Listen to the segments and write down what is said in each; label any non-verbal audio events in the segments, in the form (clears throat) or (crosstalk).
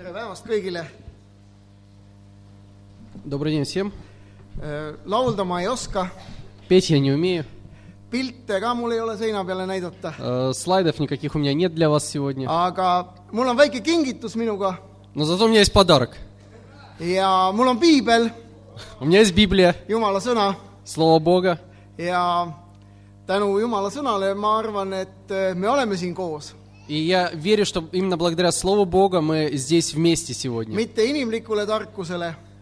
tere päevast kõigile! Добрый день всем. Äh, laulda ma ei oska , Петь я не умею. pilte ka mul ei ole seina peale näidata , Э, Слайдов никаких у меня нет для вас сегодня. aga mul on väike kingitus minuga Но зато у меня есть подарок. ja mul on piibel , У меня есть Библия, Jumala sõna Слово Бога. ja tänu Jumala sõnale ma arvan , et äh, me oleme siin koos . И я верю, что именно благодаря Слову Бога мы здесь вместе сегодня.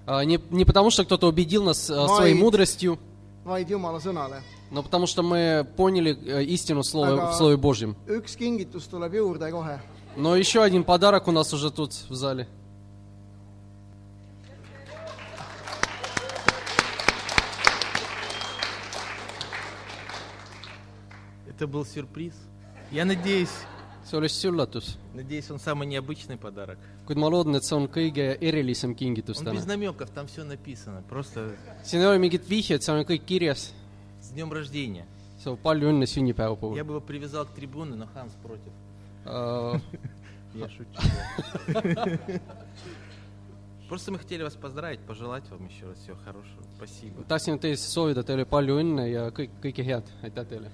А, Не, не потому, что кто-то убедил нас э, своей мудростью, но потому что мы поняли э, истину в Слове, Aga- в Слове Божьем. üks kingitus tuleb juurde kohe. Но еще один подарок у нас уже тут в зале. Это был сюрприз. Я надеюсь, see oleks üllatus. надеюсь, он самый необычный подарок. kuid ma loodan, et see on kõige erilisem kingitus Он täna без. намеков, там все написано. Просто siin ei ole mingit vihjet, seal on kõik kirjas. с днем рождения. palju õnne sünnipäeva puhul Я бы его привязал к трибуне, но Ханс против. uh,. Я шучу. Просто мы хотели вас поздравить, пожелать вам еще раз всего хорошего. Спасибо. tahtsin teile soovida teile palju õnne ja kõik, kõike head, aitäh teile.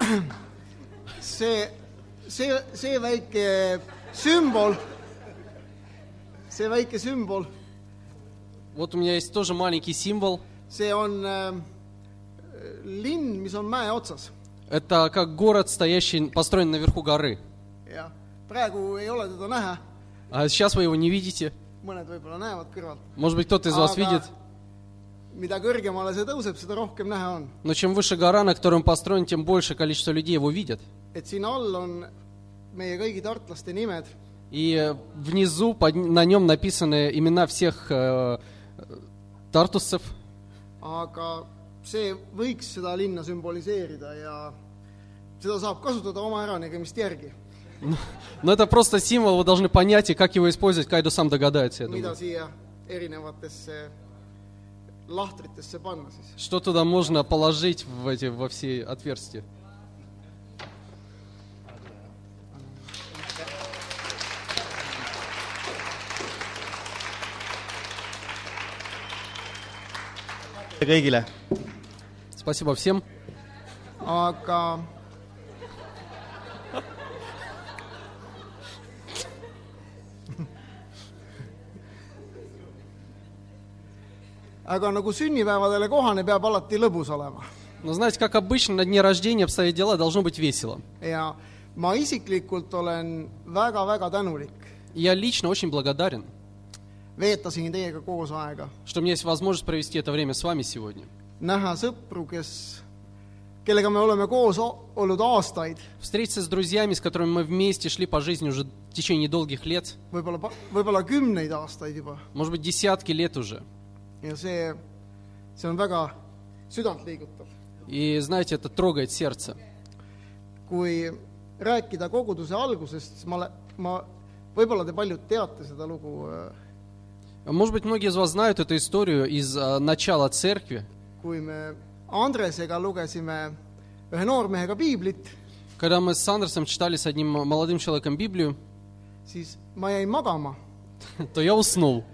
(clears throat) see, see, see väike sümbol, see väike sümbol, вот у меня есть тоже маленький символ. see on äh, linn, mis on mäe otsas Это как город, стоящий, построен наверху горы. ja praegu ei ole teda näha, А сейчас вы его не видите. mõned võib-olla näevad kõrvalt. Может быть, кто-то из вас видит. Mida kõrgemale see tõuseb, seda rohkem näha on. Но чем выше гора, на которой он построен, тем больше количество людей его видят. et siin all on meie kõigi tartlaste nimed И э, внизу под, на нем написаны имена всех э, тартусцев. aga see võiks seda linna sümboliseerida ja seda saab kasutada oma äranägemist järgi, Но это просто символ, вы должны понять, и как его использовать, Кайду сам догадается, я mida думаю. siia erinevatesse lahtritesse panna siis. Что туда можно положить в эти, во все отверстия? kõigile. Спасибо всем. aga aga nagu sünnipäevadele kohane, peab alati lõbus olema Но знаете, как обычно, на дне рождения обстоят дела, должно быть весело. ja ma isiklikult olen väga-väga tänulik. Я лично очень благодарен, veetasin teiega koos aega, что меня есть возможность провести это время с вами сегодня. näha sõpru, kes, kellega me oleme koos olnud aastaid, Встретиться с друзьями, с которыми мы вместе шли по жизни уже в течение долгих лет, võib-olla, võib-olla kümneid aastaid juba может быть, dесятки лет уже. ja see , see on väga südantliigutav . И знаете, это трогает сердце. kui rääkida koguduse algusest , siis ma , ma , võib-olla te paljud teate seda lugu , Может быть, многие из вас знают эту историю из а, начала церкви, kui me Andresega lugesime ühe noormehega piiblit , когда мы с Андерсом читали с одним молодым человеком Библию, siis ma jäin magama . (laughs) то я уснул.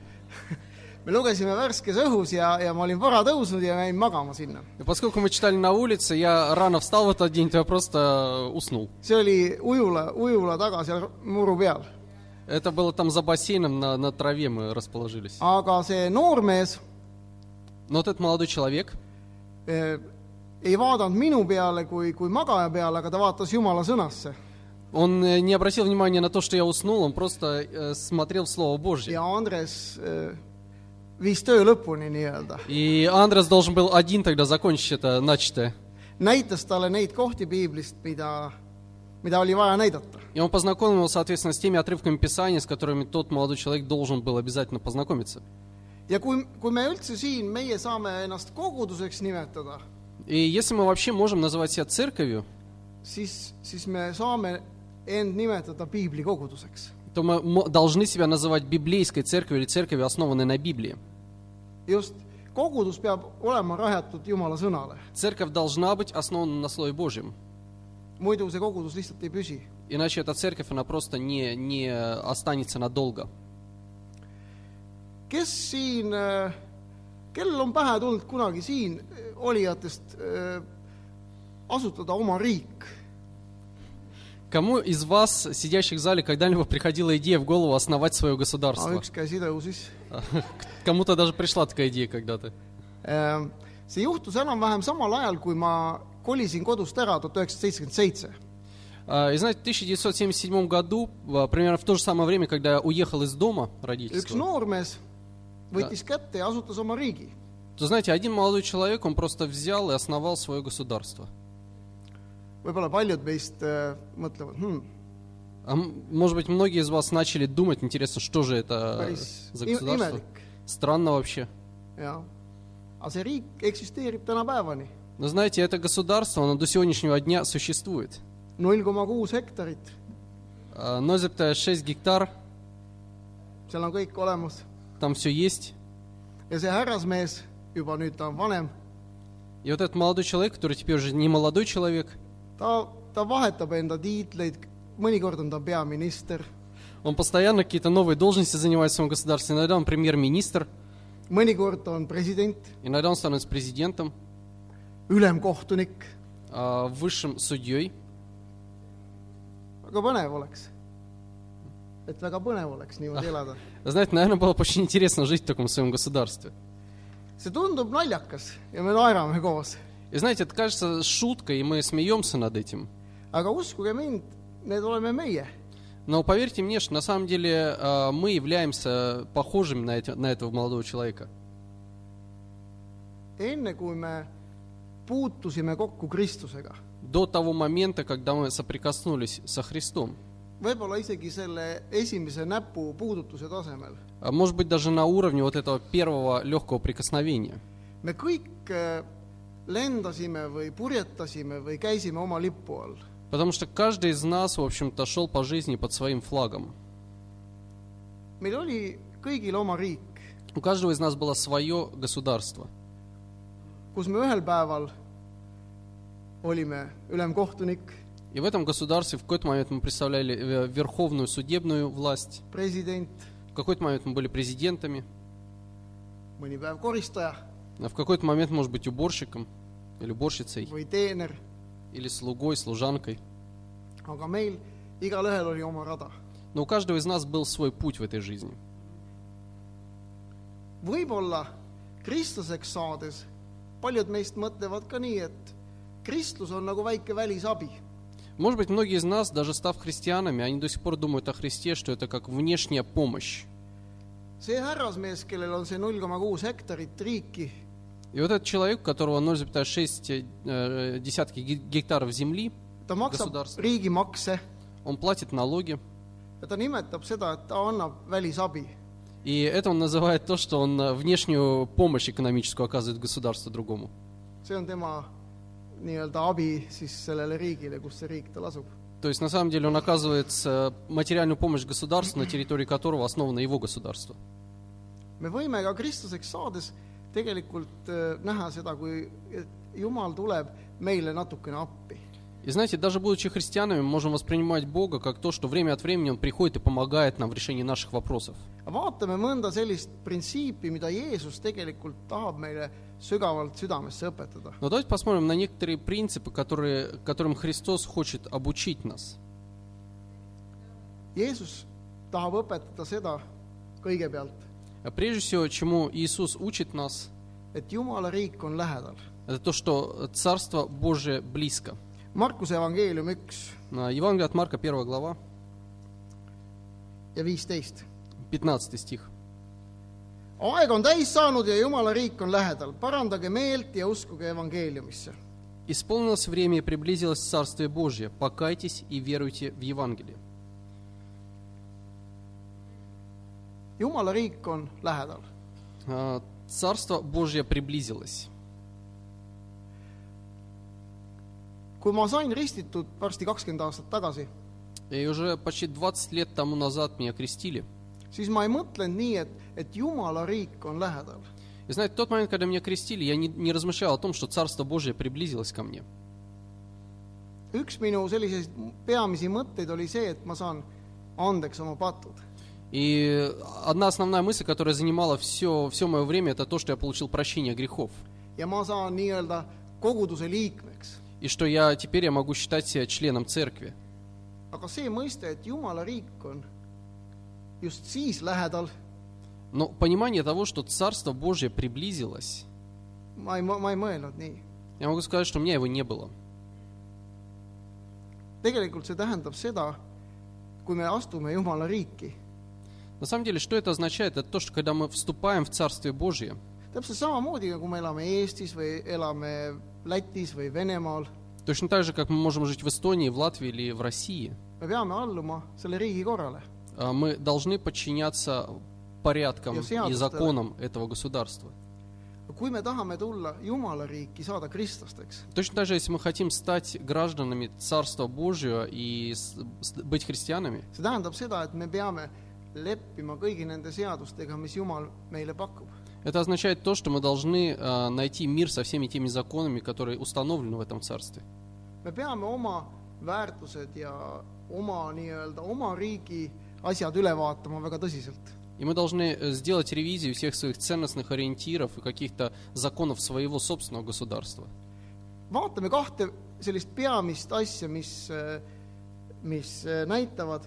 (laughs) me lugesime värskes õhus ja, ja ma olin vara tõusnud ja jäin magama sinna. Поскольку мы читали на улице, я рано встал в этот день, то я просто уснул. see oli ujula, ujula taga seal muru peal. Это было там за бассейном, на, на траве мы расположились. aga see noormees Но вот этот молодой человек, eh, ei vaadanud minu peale kui, kui magaja peale, aga ta vaatas Jumala sõnasse. он э, не обратил внимания на то, что я уснул, он просто э, смотрел в Слово Божье. ja Andres eh, viis töö lõpuni nii-öelda. И Андрес должен был один тогда закончить это начатое. näitas talle neid kohti piiblist, mida, mida oli vaja näidata. И он познакомил его, соответственно, с теми отрывками Писания, с которыми тот молодой человек должен был обязательно познакомиться. ja kui, kui me üldse siin, meie saame ennast koguduseks nimetada, И если мы вообще можем называть себя церковью, siis, siis me saame end nimetada piiblikoguduseks. то мы мо- должны себя называть библейской церковью или церковью, основанной на Библии. just, kogudus peab olema rajatud Jumala sõnale, Церковь должна быть основана на Слове Божьем. muidu see kogudus lihtsalt ei püsi. Иначе эта церковь, она просто не, не останется надолго. kes siin, kellel on pähe tulnud kunagi siin äh, olijatest äh, asutada oma riik? Кому из вас, сидящих в зале, когда-либо приходила идея в голову основать свое государство? üks käsi tõusis. (laughs) Кому-то даже пришла такая идея когда-то. Äh, see juhtus enam-vähem samal ajal, kui ma kolisin kodust ära tuhat üheksasada seitsekümmend seitse. А, И знаете, в 1977 году, а, примерно в то же самое время, когда я уехал из дома üks родительского, noormees võttis kätte ja asutas oma riigi. то знаете, один молодой человек, он просто взял и основал свое государство. võib-olla paljud meist äh, mõtlevad hmm,, А может быть, многие из вас начали думать, интересно, что же это päris за государство? imelik Странно вообще. jah. aga see riik eksisteerib tänapäevani. Но знаете, это государство, оно до сегодняшнего дня существует. null koma kuus hektarit, А, Нозепта 6 гектар, seal on kõik olemas там все есть. ja see härrasmees, juba nüüd ta on vanem, И вот этот молодой человек, который теперь уже не молодой человек, ta, ta vahetab enda tiitleid, mõnikord on ta peaminister, он постоянно какие-то новые должности занимает в своем государстве. Иногда он премьер-министр, mõnikord on president, иногда он становится президентом, ülemkohtunik, а, высшим судьей. väga põnev oleks. et väga põnev oleks niimoodi elada. (laughs) Знаете, наверное, было бы очень интересно жить в таком своем государстве. see tundub naljakas ja me naerame koos, И знаете, это кажется шуткой, и мы смеемся над этим. aga uskuge mind, need oleme meie Но поверьте мне, что на самом деле а, мы являемся похожими на, эти- на этого молодого человека. До того момента, когда мы соприкоснулись со Христом. А Может быть, даже на уровне вот этого первого легкого прикосновения. me kõik äh, lendasime või purjetasime või käisime oma lipu all. Потому что каждый из нас, в общем-то, шел по жизни под своим флагом. meil oli kõigil oma riik, У каждого из нас было свое государство. kus me ühel päeval olime ülemkohtunik, И в этом государстве в какой-то момент мы представляли э, верховную судебную власть, president, в какой-то момент мы были президентами, mõni päev koristaja а в какой-то момент, может быть, уборщиком или уборщицей, või teener, или слугой, служанкой. aga meil igalühel oli oma rada. Но у каждого из нас был свой путь в этой жизни. võib-olla kristlaseks saades paljud meist mõtlevad ka nii, et kristlus on nagu väike välisabi. Может быть, многие из нас, даже став христианами, они до сих пор думают о Христе, что это как внешняя помощь. see härrasmees, kellel on see null koma kuus hektarit riiki, И вот этот человек, у которого 0,6 э, десятки ге- гектаров земли, riigimakse он платит налоги, ja ta nimetab seda, et ta annab välisabi. и это он называет то, что он э, внешнюю помощь экономическую оказывает государству другому. see on tema nii-öelda abi siis sellele riigile, kus see riik tal asub. То есть, на самом деле, он оказывает э, материальную помощь государству, на территории которого основано его государство. me võime ka kristlaseks saades tegelikult äh, näha seda, kui Jumal tuleb meile natukene appi. И знаете, даже будучи христианами, мы можем воспринимать Бога как то, что время от времени Он приходит и помогает нам в решении наших вопросов. vaatame mõnda sellist printsiipi, mida Jeesus tegelikult tahab meile sügavalt südamesse õpetada. Но давайте посмотрим на некоторые принципы, которые, которым Христос хочет обучить нас. Jeesus tahab õpetada seda kõigepealt, Прежде всего, чему Иисус учит нас, et Jumala riik on lähedal. это то, что Царство Божие близко. Markuse evangeelium üks Евангелие от Марка, 1 глава, ja viisteist. 15 стих. aeg on täis saanud ja Jumala riik on lähedal, parandage meelt ja uskuge evangeeliumisse. «Исполнилось время и приблизилось Царствие Божье. Покайтесь и веруйте в Евангелие». Jumala riik on lähedal . А, Царство Божье приблизилось. kui ma sain ristitud varsti kakskümmend aastat tagasi , И уже почти 20 лет тому назад меня крестили. siis ma ei mõtlenud nii , et , et Jumala riik on lähedal . И знаете, в тот момент, когда меня крестили, я не, не размышлял о том, что Царство Божие приблизилось ко мне. üks minu selliseid peamisi mõtteid oli see, et ma saan andeks oma patud . И одна основная мысль, которая занимала все, все мое время, это то, что я получил прощение грехов. И что я теперь я могу считать себя членом церкви. Но понимание того, что Царство Божье приблизилось, я могу сказать, что у меня его не было. tegelikult see tähendab seda, kui me astume Jumala riiki, На самом деле, что это означает? Это то, что когда мы вступаем в Царствие Божье, täpselt samamoodi, nagu me elame Eestis või elame Lätis või Venemaal, точно так же, как мы можем жить в Эстонии, в Латвии или в России, me peame alluma selle riigi korrale. а, мы должны подчиняться порядкам и законам этого государства. kui me tahame tulla Jumala riiki, saada kristlasteks, Точно так же, если мы хотим стать гражданами Царства Божьего и с- с- быть христианами, see tähendab seda, et me peame это означает то, что мы должны а, найти мир со всеми теми законами, которые установлены в этом Царстве. me peame oma väärtused ja oma nii-öelda oma riigi asjad üle vaatama väga tõsiselt. И мы должны э, сделать ревизию всех своих ценностных ориентиров и каких-то законов своего собственного государства. vaatame kahte sellist peamist asja, mis, mis näitavad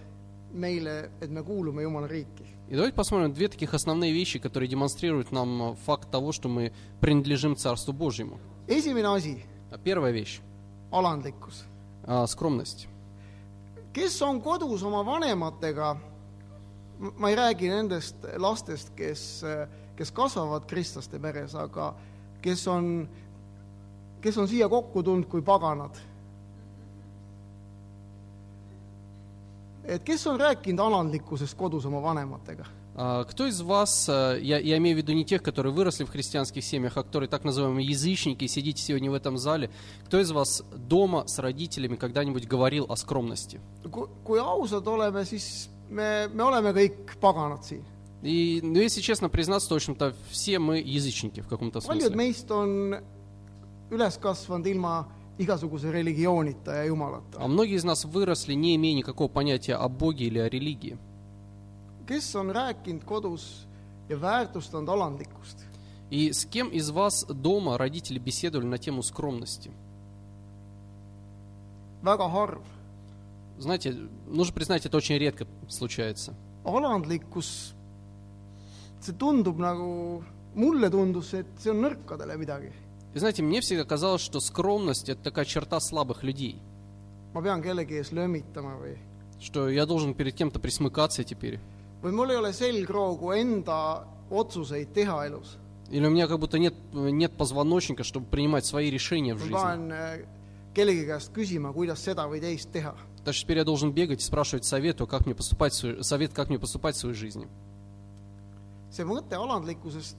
meile , et me kuulume Jumala riiki . И давайте посмотрим две таких основные вещи, которые демонстрируют нам э, факт того, что мы принадлежим Царству Божьему. esimene asi , А Первая вещь alandlikkus . а, – скромность. kes on kodus oma vanematega , ma ei räägi nendest lastest , kes , kes kasvavad kristlaste peres , aga kes on , kes on siia kokku tulnud kui paganad . et kes on rääkinud alandlikkusest kodus oma vanematega? А, Кто из вас, э, я, я имею в виду не тех, которые выросли в христианских семьях, а которые так называемые язычники, сидите сегодня в этом зале, кто из вас дома с родителями когда-нибудь говорил о скромности? kui, ausad oleme, siis me, me oleme kõik paganad siin. И, ну, если честно признаться, то, в общем-то, все мы язычники в каком-то paljud смысле. meist on üles kasvanud ilma igasuguse religioonita ja jumalata. А многие из нас выросли, не имея никакого понятия о Боге или о религии. kes on rääkinud kodus ja väärtustanud alandlikkust? И с кем из вас дома родители беседовали на тему скромности? väga harv. Знаете, нужно признать, это очень редко случается. alandlikkus, see tundub nagu, mulle tundus, et see on nõrkadele midagi. И знаете, мне всегда казалось, что скромность – это такая черта слабых людей, ma pean kellegi ees lömitama või, что я должен перед кем-то присмыкаться теперь. või mul ei ole selgroogu enda otsuseid teha elus. Или у меня как будто нет, нет позвоночника, чтобы принимать свои решения в ma жизни. pean äh, kellegi käest küsima, kuidas seda või teist teha. Так что теперь я должен бегать и спрашивать совету, как мне поступать, в свою- совет, как мне поступать в своей жизни. see mõte alandlikkusest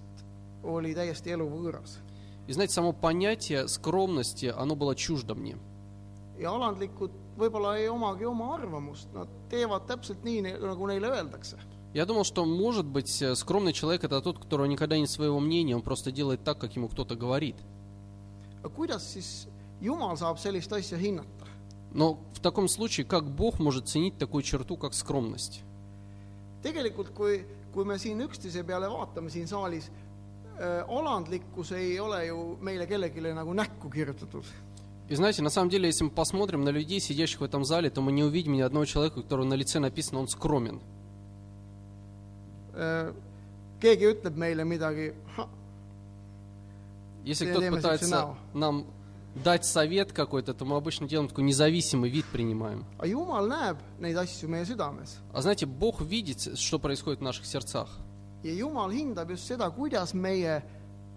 oli täiesti eluvõõras И знаете, само понятие скромности, оно было чуждо мне. ja alandlikud võib-olla ei omagi oma arvamust, nad teevad täpselt nii, nagu neile öeldakse. Я думал, что, может быть, скромный человек – это тот, у которого никогда нет своего мнения, он просто делает так, как ему кто-то говорит. hinnata? Но в таком случае, как Бог может ценить такую черту, как скромность? tegelikult, kui, kui me siin üksteise peale vaatame siin saalis alandlikkus ei ole ju meile kellelegi nagu näkku kirjutatud. И знаете, на самом деле, если мы посмотрим на людей, сидящих в этом зале, то мы не увидим ни одного человека, у которого на лице написано «он скромен». Äh, keegi ütleb meile midagi, Если кто-то пытается нам дать совет какой-то, то мы обычно делаем такой независимый вид принимаем. südames А знаете, Бог видит, что происходит в наших сердцах. Ja Jumal hindab just seda, kuidas meie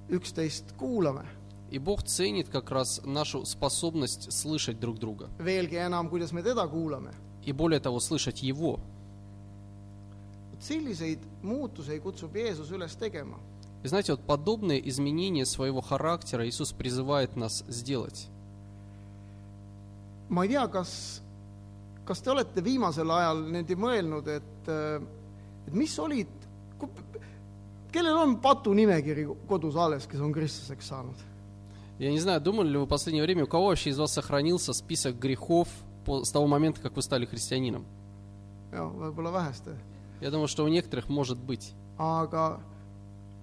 üksteist kuulame. И Бог ценит как раз нашу способность слышать друг друга. veelgi enam, kuidas me teda kuulame. И более того, слышать Его. vot selliseid muutuseid kutsub Jeesus üles tegema. И знаете, вот подобные изменения своего характера Иисус призывает нас сделать. ma ei tea, kas, kas te olete viimasel ajal niimoodi mõelnud, et, et mis olid, kellel on patunimekiri kodus alles, kes on kristlaseks saanud? Я не знаю, думали ли вы в последнее время, у кого вообще из вас сохранился список грехов по- с того момента, как вы стали христианином? Я думаю, что у некоторых может быть. aga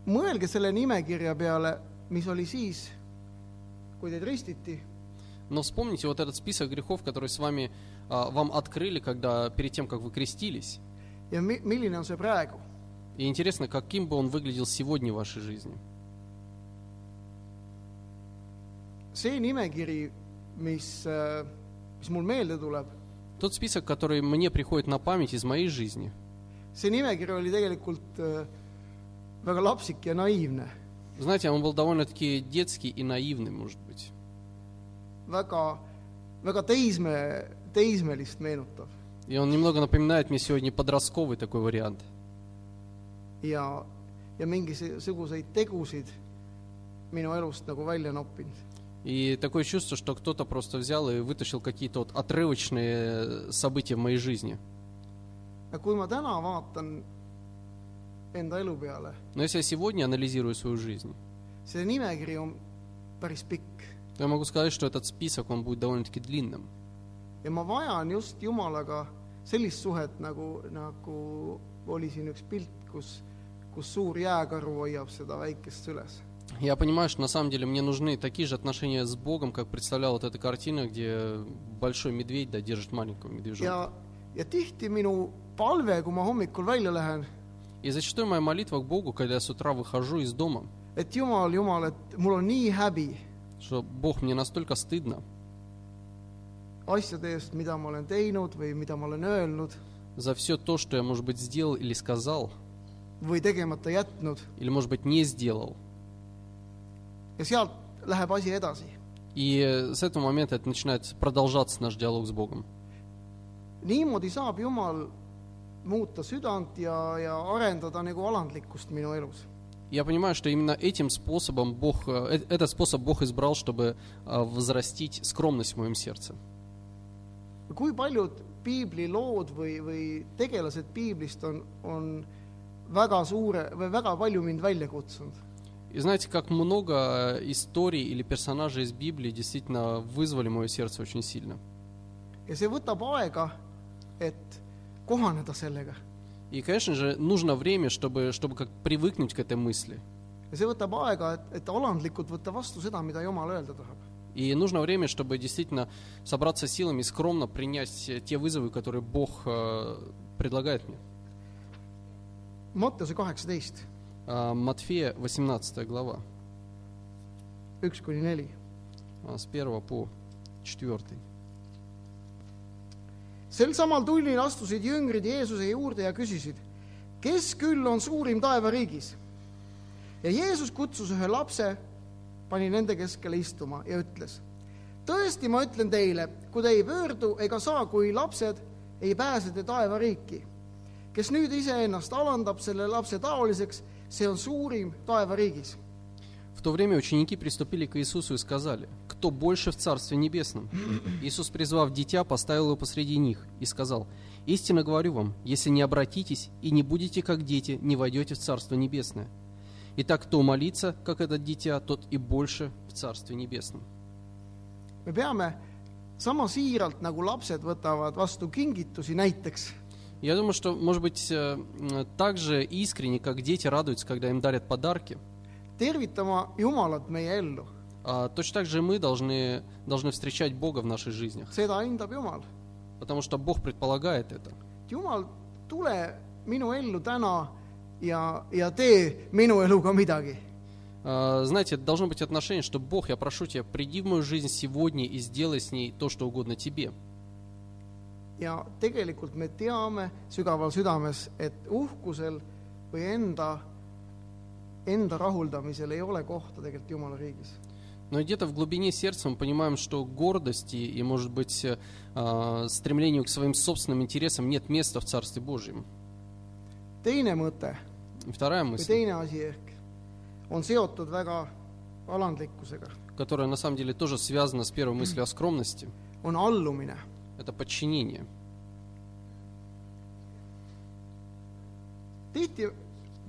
mõelge selle nimekirja peale, mis oli siis, kui teid ristiti Но вспомните вот этот список грехов, который с вами а, вам открыли, когда перед тем, как вы крестились. ja mi-, milline on see praegu. И интересно, каким бы он выглядел сегодня в вашей жизни. see nimekiri, mis, mis mul meelde tuleb, Тот список, который мне приходит на память из моей жизни, see nimekiri oli tegelikult äh, väga lapsik ja naiivne, знаете, он был довольно-таки детский и наивный, может быть. väga, väga teisme, teismelist meenutav И он немного напоминает мне сегодня подростковый такой вариант. ja, ja mingisuguseid tegusid minu elust nagu välja noppinud. И такое чувство, что кто-то просто взял и вытащил какие-то вот отрывочные события в моей жизни. peale, Но если я сегодня анализирую свою жизнь, то я могу сказать, что этот список, он будет довольно-таки длинным. ja ma vajan just Jumalaga sellist suhet, nagu, nagu oli siin üks pilt, kus, kus suur jääkaru hoiab seda väikest süles. Я понимаю, что на самом деле мне нужны такие же отношения с Богом, как представлял вот эта картина, где большой медведь да, держит маленького медвежонка. И зачастую моя молитва к Богу, когда я с утра выхожу из дома, что Бог, мне настолько стыдно за все то, что я, может быть, сделал или сказал, või tegemata jätnud или, может быть, не сделал. ja sealt läheb asi edasi. И с этого момента это начинает продолжаться наш диалог с Богом. niimoodi saab Jumal muuta südant ja, ja arendada nagu alandlikkust minu elus. Я понимаю, что именно этим способом Бог, э, э- этот способ Бог избрал, чтобы э, возрастить скромность в моем сердце. kui paljud piiblilood või, või tegelased piiblist on, on väga suure või väga palju mind välja kutsunud. И знаете, как много э, историй или персонажей из Библии действительно вызвали мое сердце очень сильно. ja see võtab aega, et kohaneda sellega. И, конечно же, нужно время, чтобы, чтобы как привыкнуть к этой мысли. ja see võtab aega, et, et alandlikult võtta vastu seda, mida Jumal öelda tahab. И нужно время, чтобы действительно собраться силами и скромно принять те вызовы, которые Бог э, предлагает мне. Mattiuse kaheksateist , А, Матфея, 18 глава, üks kuni neli . а, с 1 по 4. sel samal tunnil astusid jüngrid Jeesuse juurde ja küsisid , kes küll on suurim taevariigis ? ja Jeesus kutsus ühe lapse , pani nende keskele istuma ja ütles , tõesti , ma ütlen teile , kui te ei pöördu ega saa kui lapsed , ei pääse te taevariiki . kes nüüd iseennast alandab selle lapse taoliseks, see on suurim taevariigis. В то время ученики приступили к Иисусу и сказали, «Кто больше в Царстве Небесном?» Иисус, призвав дитя, поставил его посреди них и сказал, «Истинно говорю вам, если не обратитесь и не будете как дети, не войдете в Царство Небесное. Итак, кто молится, как этот дитя, тот и больше в Царстве Небесном». me peame sama siiralt, nagu lapsed võtavad vastu kingitusi näiteks Я думаю, что, может быть, э, так же искренне, как дети радуются, когда им дарят подарки, tervitama Jumalat meie ellu, а, точно так же мы должны, должны встречать Бога в наших жизнях, seda hindab Jumal. потому что Бог предполагает это. Jumal, tule minu ellu täna ja, ja tee minu eluga midagi. А, Знаете, должно быть отношение, что Бог, я прошу тебя, приди в мою жизнь сегодня и сделай с ней то, что угодно тебе. ja tegelikult me teame sügaval südames , et uhkusel või enda , enda rahuldamisel ei ole kohta tegelikult Jumala riigis . Но где-то в глубине сердца мы понимаем, что гордости и, может быть, э, а, стремлению к своим собственным интересам нет места в Царстве Божьем. teine mõte И вторая või мысль, teine asi ehk on seotud väga alandlikkusega , которая на самом деле тоже связана с первой мыслью о скромности, on allumine . это подчинение. tihti,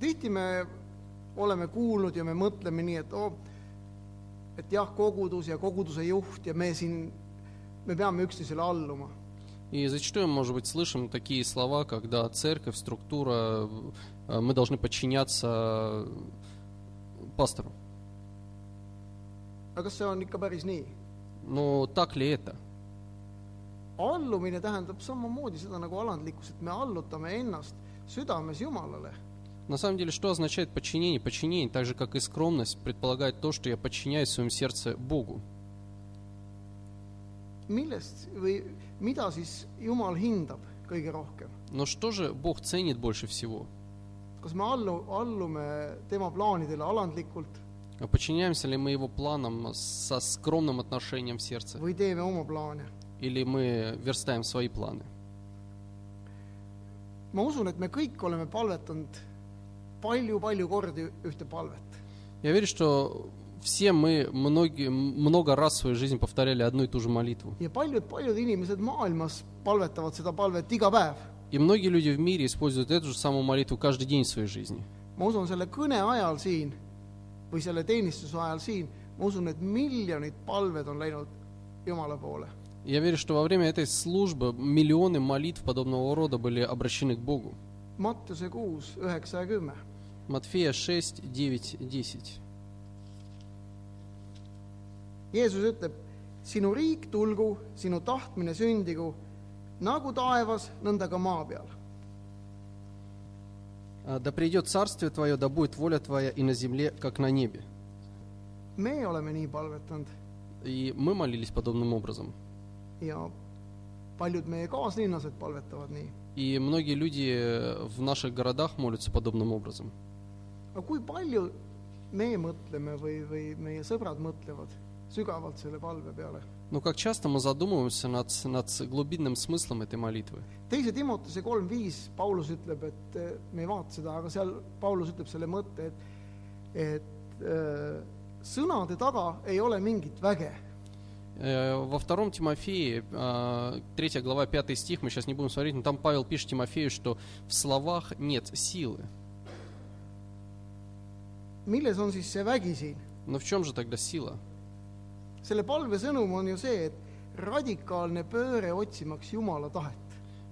tihti me oleme kuulnud ja me mõtleme nii, et oo, et jah, kogudus ja koguduse juht ja me siin, me peame üksteisele alluma. И зачастую, может быть, слышим такие слова, когда церковь, структура, э, мы должны подчиняться пастору. Но так ли это? Allumine tähendab samamoodi seda nagu alandlikkus, et me allutame ennast südames Jumalale. На самом деле, что означает подчинение? Подчинение, так же как и скромность, предполагает то, что я подчиняюсь в своем сердце Богу. millest või mida siis Jumal hindab kõige rohkem? Но что же Бог ценит больше всего? kas me allu, allume tema plaanidele alandlikult А Подчиняемся ли мы Его планам со скромным отношением в сердце? või teeme oma plaane? Или мы верстаем свои планы? ma usun , et me kõik oleme palvetanud palju-palju kordi ühte palvet . Я верю, что все мы многие, много раз в своей жизни повторяли одну и ту же молитву. ja paljud-paljud inimesed maailmas palvetavad seda palvet iga päev . И многие люди в мире используют эту же самую молитву каждый день в своей жизни. ma usun , selle kõne ajal siin või selle teenistuse ajal siin , ma usun , et miljonid palved on läinud Jumala poole . Я верю, что во время этой службы миллионы молитв подобного рода были обращены к Богу. Mattuse kuus, üheksa ja kümme. Матфея 6, 9, 10. Jeesus ütleb, sinu riik tulgu, sinu tahtmine sündigu nagu taevas, nõnda ka maa peal. «А Да придет царствие Твое, да будет воля Твоя и на земле, как на небе. me oleme nii palvetanud И мы молились подобным образом. ja paljud meie kaaslinlased palvetavad nii . И многие люди в наших городах молятся подобным образом. aga kui palju me mõtleme või , või meie sõbrad mõtlevad sügavalt selle palve peale ? Но как часто мы задумываемся над, над глубинным смыслом этой молитвы. teise Timotuse kolm viis Paulus ütleb , et eh, me ei vaata seda , aga seal Paulus ütleb selle mõtte , et , et äh, sõnade taga ei ole mingit väge . Э, Во втором Тимофее, э, 3 глава, 5 стих, мы сейчас не будем смотреть, но там Павел пишет Тимофею, что в словах нет силы. milles on siis see vägi siin? Но в чем же тогда сила? selle palve sõnum on ju see, et radikaalne pööre otsimaks Jumala tahet.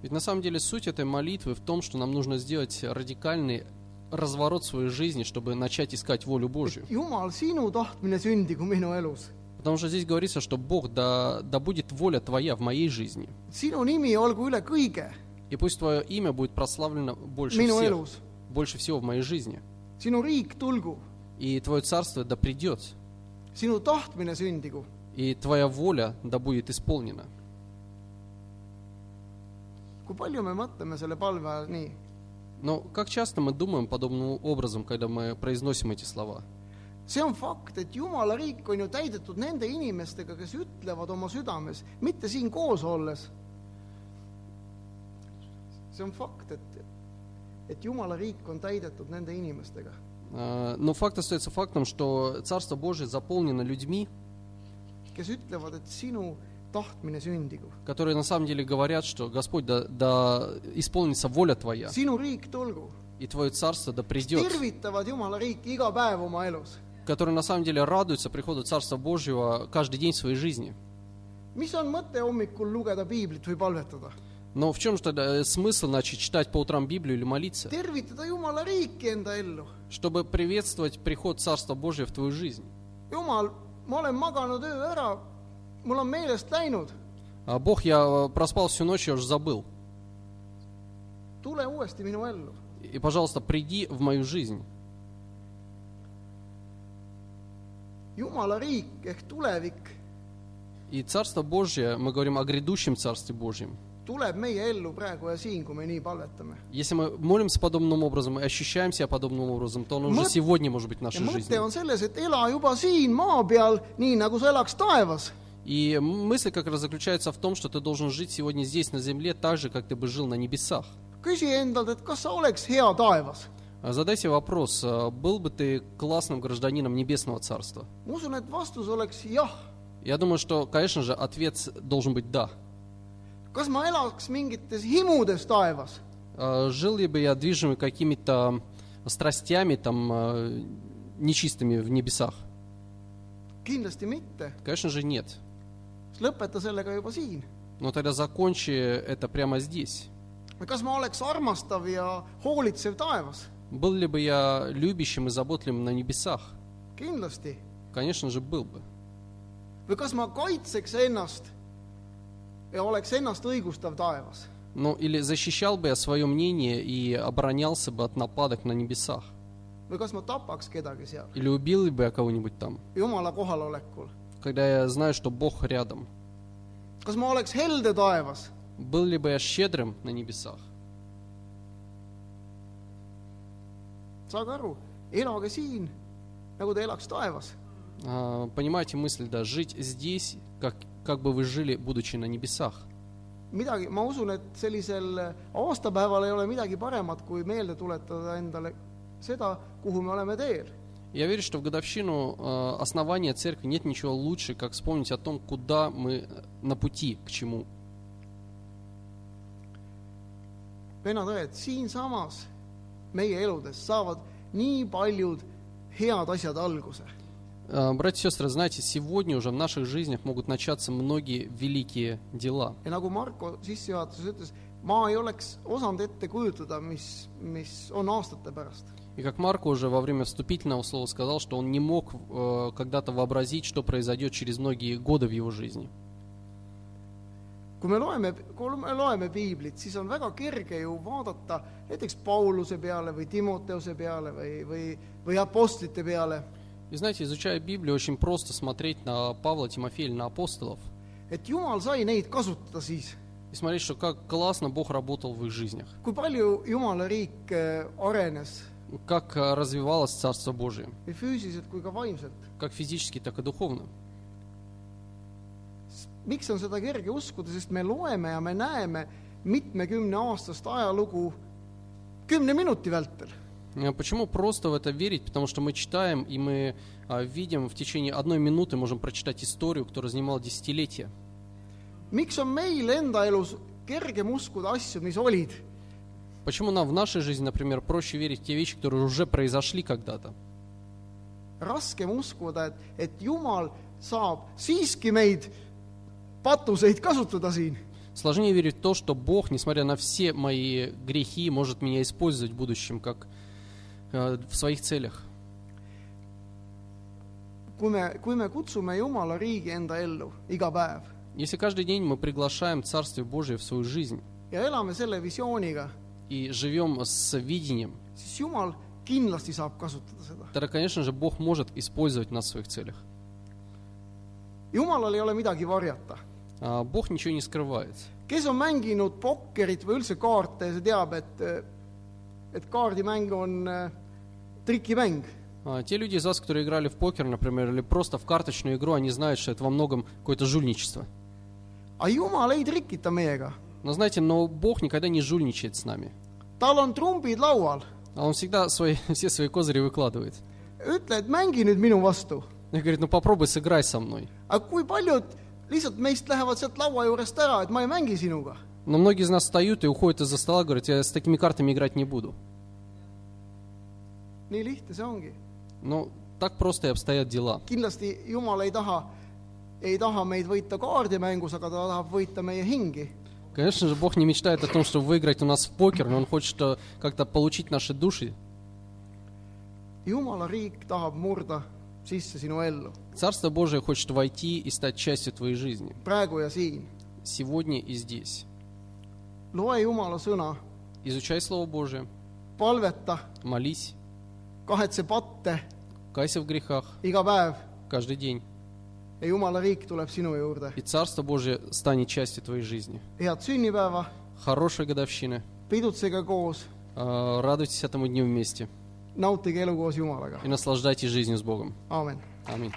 Ведь на самом деле суть этой молитвы в том, что нам нужно сделать радикальный разворот своей жизни, чтобы начать искать волю Божью. Jumal, sinu tahtmine sündigu minu elus. Потому что здесь говорится, что Бог, да, да будет воля Твоя в моей жизни. sinu nimi olgu üle kõige И пусть Твое имя будет прославлено больше minu всех, elus. больше всего в моей жизни. sinu riik tulgu, И Твое царство да придет, sinu tahtmine sündigu. и Твоя воля да будет исполнена. kui palju me mõtleme selle palve ajal nii? Но как часто мы думаем подобным образом, когда мы произносим эти слова? see on fakt , et Jumala riik on ju täidetud nende inimestega , kes ütlevad oma südames , mitte siin koos olles . see on fakt , et , et Jumala riik on täidetud nende inimestega , А, Но факт остается фактом, что Царство Божие заполнено людьми, kes ütlevad , et sinu tahtmine sündigu , которые на самом деле говорят, что Господь, да, да исполнится воля Твоя, sinu riik tulgu . и Твое Царство да придет, tervitavad Jumala riiki iga päev oma elus . которые на самом деле радуются приходу Царства Божьего каждый день в своей жизни. mis on mõte hommikul lugeda piiblit või palvetada? Но в чем же тогда э, смысл начать читать по утрам Библию или молиться? tervitada Jumala riiki enda ellu. Чтобы приветствовать приход Царства Божьего в твою жизнь. Jumal, ma olen maganud öö ära, mul on meelest läinud, А Бог, я э, проспал всю ночь, я уже забыл. tule uuesti minu ellu. И, пожалуйста, приди в мою жизнь. Jumala riik ehk tulevik И Царство Божье, мы говорим о грядущем Царстве Божьем. tuleb meie ellu praegu ja siin, kui me nii palvetame. Если мы молимся подобным образом и ощущаем себя подобным образом, то он уже Mõt- сегодня может быть в ja нашей mõte жизни. on selles, et ela juba siin maa peal, nii nagu sa elaks taevas. И мысль как раз заключается в том, что ты должен жить сегодня здесь, на земле, так же, как ты бы жил на небесах. küsi endalt, et kas sa oleks hea taevas. А Задай себе вопрос, а был бы ты классным гражданином Небесного Царства? Я думаю, что, конечно же, ответ должен быть «да». А Жил ли бы я движимый какими-то страстями там э, нечистыми в небесах? Конечно же нет. Но тогда закончи это прямо здесь. kas ma oleks armastav ja hoolitsev taevas? Был ли бы я любящим и заботливым на небесах? kindlasti. Конечно же, был бы. või kas ma kaitseks ennast ja oleks ennast õigustav taevas? Ну, или защищал бы я свое мнение и оборонялся бы от нападок на небесах? või kas ma tapaks kedagi seal Или убил бы я кого-нибудь там, Jumala kohalolekul? когда я знаю, что Бог рядом? kas ma oleks helde taevas? Был ли бы я щедрым на небесах? Saage aru, elage siin, nagu te elaks taevas. А, Понимаете мысль, да, жить здесь, как, как бы вы жили, будучи на небесах. midagi, ma usun, et sellisel aastapäeval ei ole midagi paremat, kui meelde tuletada endale seda, kuhu me oleme teel. Я верю, что в годовщину э, основания церкви нет ничего лучше, как вспомнить о том, куда мы э, на пути, к чему. siinsamas meie eludes saavad nii paljud head asjad alguse. Э, Братья и сестры, знаете, сегодня уже в наших жизнях могут начаться многие великие дела. ja nagu Marko sissejuhatuses ütles, ma ei oleks osanud ette kujutada, mis, mis on aastate pärast. И как Марко уже во время вступительного слова сказал, что он не мог э, когда-то вообразить, что произойдет через многие годы в его жизни. Kui me loeme, kui me loeme piiblit, siis on väga kerge ju vaadata näiteks Pauluse peale või Timoteuse peale või, või, või apostlite peale, И знаете, изучая Библию, очень просто смотреть на Павла, Тимофея или на апостолов et Jumal sai neid kasutada siis, и смотреть, что как классно Бог работал в их жизнях, kui palju Jumala riik äh, arenes как э, развивалось Царство Божие, как физически, так и духовно. Miks on seda kerge uskuda, sest me loeme ja me näeme mitmekümneaastast ajalugu kümne minuti vältel. Э, Почему просто в это верить? Потому что мы читаем и мы а, видим в течение одной минуты, можем прочитать историю, которая занимала десятилетия. Почему нам в нашей жизни, например, проще верить в те вещи, которые уже произошли когда-то? raskem uskuda, et, et Jumal saab siiski meid patuseid kasutada siin. Сложнее верить в то, что Бог, несмотря на все мои грехи, может меня использовать в будущем как э, в своих целях. kui me, kui me kutsume Jumala riigi enda ellu iga päev Если каждый день мы приглашаем Царствие Божие в свою жизнь ja elame selle visiooniga, и живем с видением, siis Jumal kindlasti saab kasutada seda. тогда, конечно же, Бог может использовать нас в своих целях. Jumalal ei ole midagi varjata. А Бог ничего не скрывает. kes on mänginud pokkerit või üldse kaarte, see teab, et, et kaardimäng on äh, trikimäng. А Те люди из вас, которые играли в покер, например, или просто в карточную игру, они знают, что это во многом какое-то жульничество. aga Jumal ei trikita meiega. Но знаете, но Бог никогда не жульничает с нами. tal on trumbid laual. А Он всегда свои, (laughs) все свои козыри выкладывает. ütle, et mängi nüüd minu vastu. И говорит, ну попробуй сыграй со мной. aga kui paljud lihtsalt meist lähevad sealt laua juurest ära , et ma ei mängi sinuga . Но многие из нас встают и уходят из-за стола, говорят, я с такими картами играть не буду. nii lihtne see ongi . Ну, так просто и обстоят дела. kindlasti Jumal ei taha , ei taha meid võita kaardimängus , aga ta tahab võita meie hingi . Конечно же, Бог не мечтает о том, чтобы выиграть у нас в покер, но Он хочет э, как-то получить наши души. Jumala riik tahab murda sisse sinu ellu , Царство Божие хочет войти и стать частью твоей жизни. praegu ja siin. Сегодня и здесь. loe Jumala sõna, Изучай Слово Божие, palveta, молись, kahetse patte кайся в грехах iga päev каждый день. ja Jumala riik tuleb sinu juurde. И Царство Божие станет частью твоей жизни. head sünnipäeva, Хорошей годовщины. pidutsege koos, Э, Радуйтесь этому дню вместе nautige elu koos Jumalaga и, наслаждайтесь жизнью с Богом. aamen. Аминь.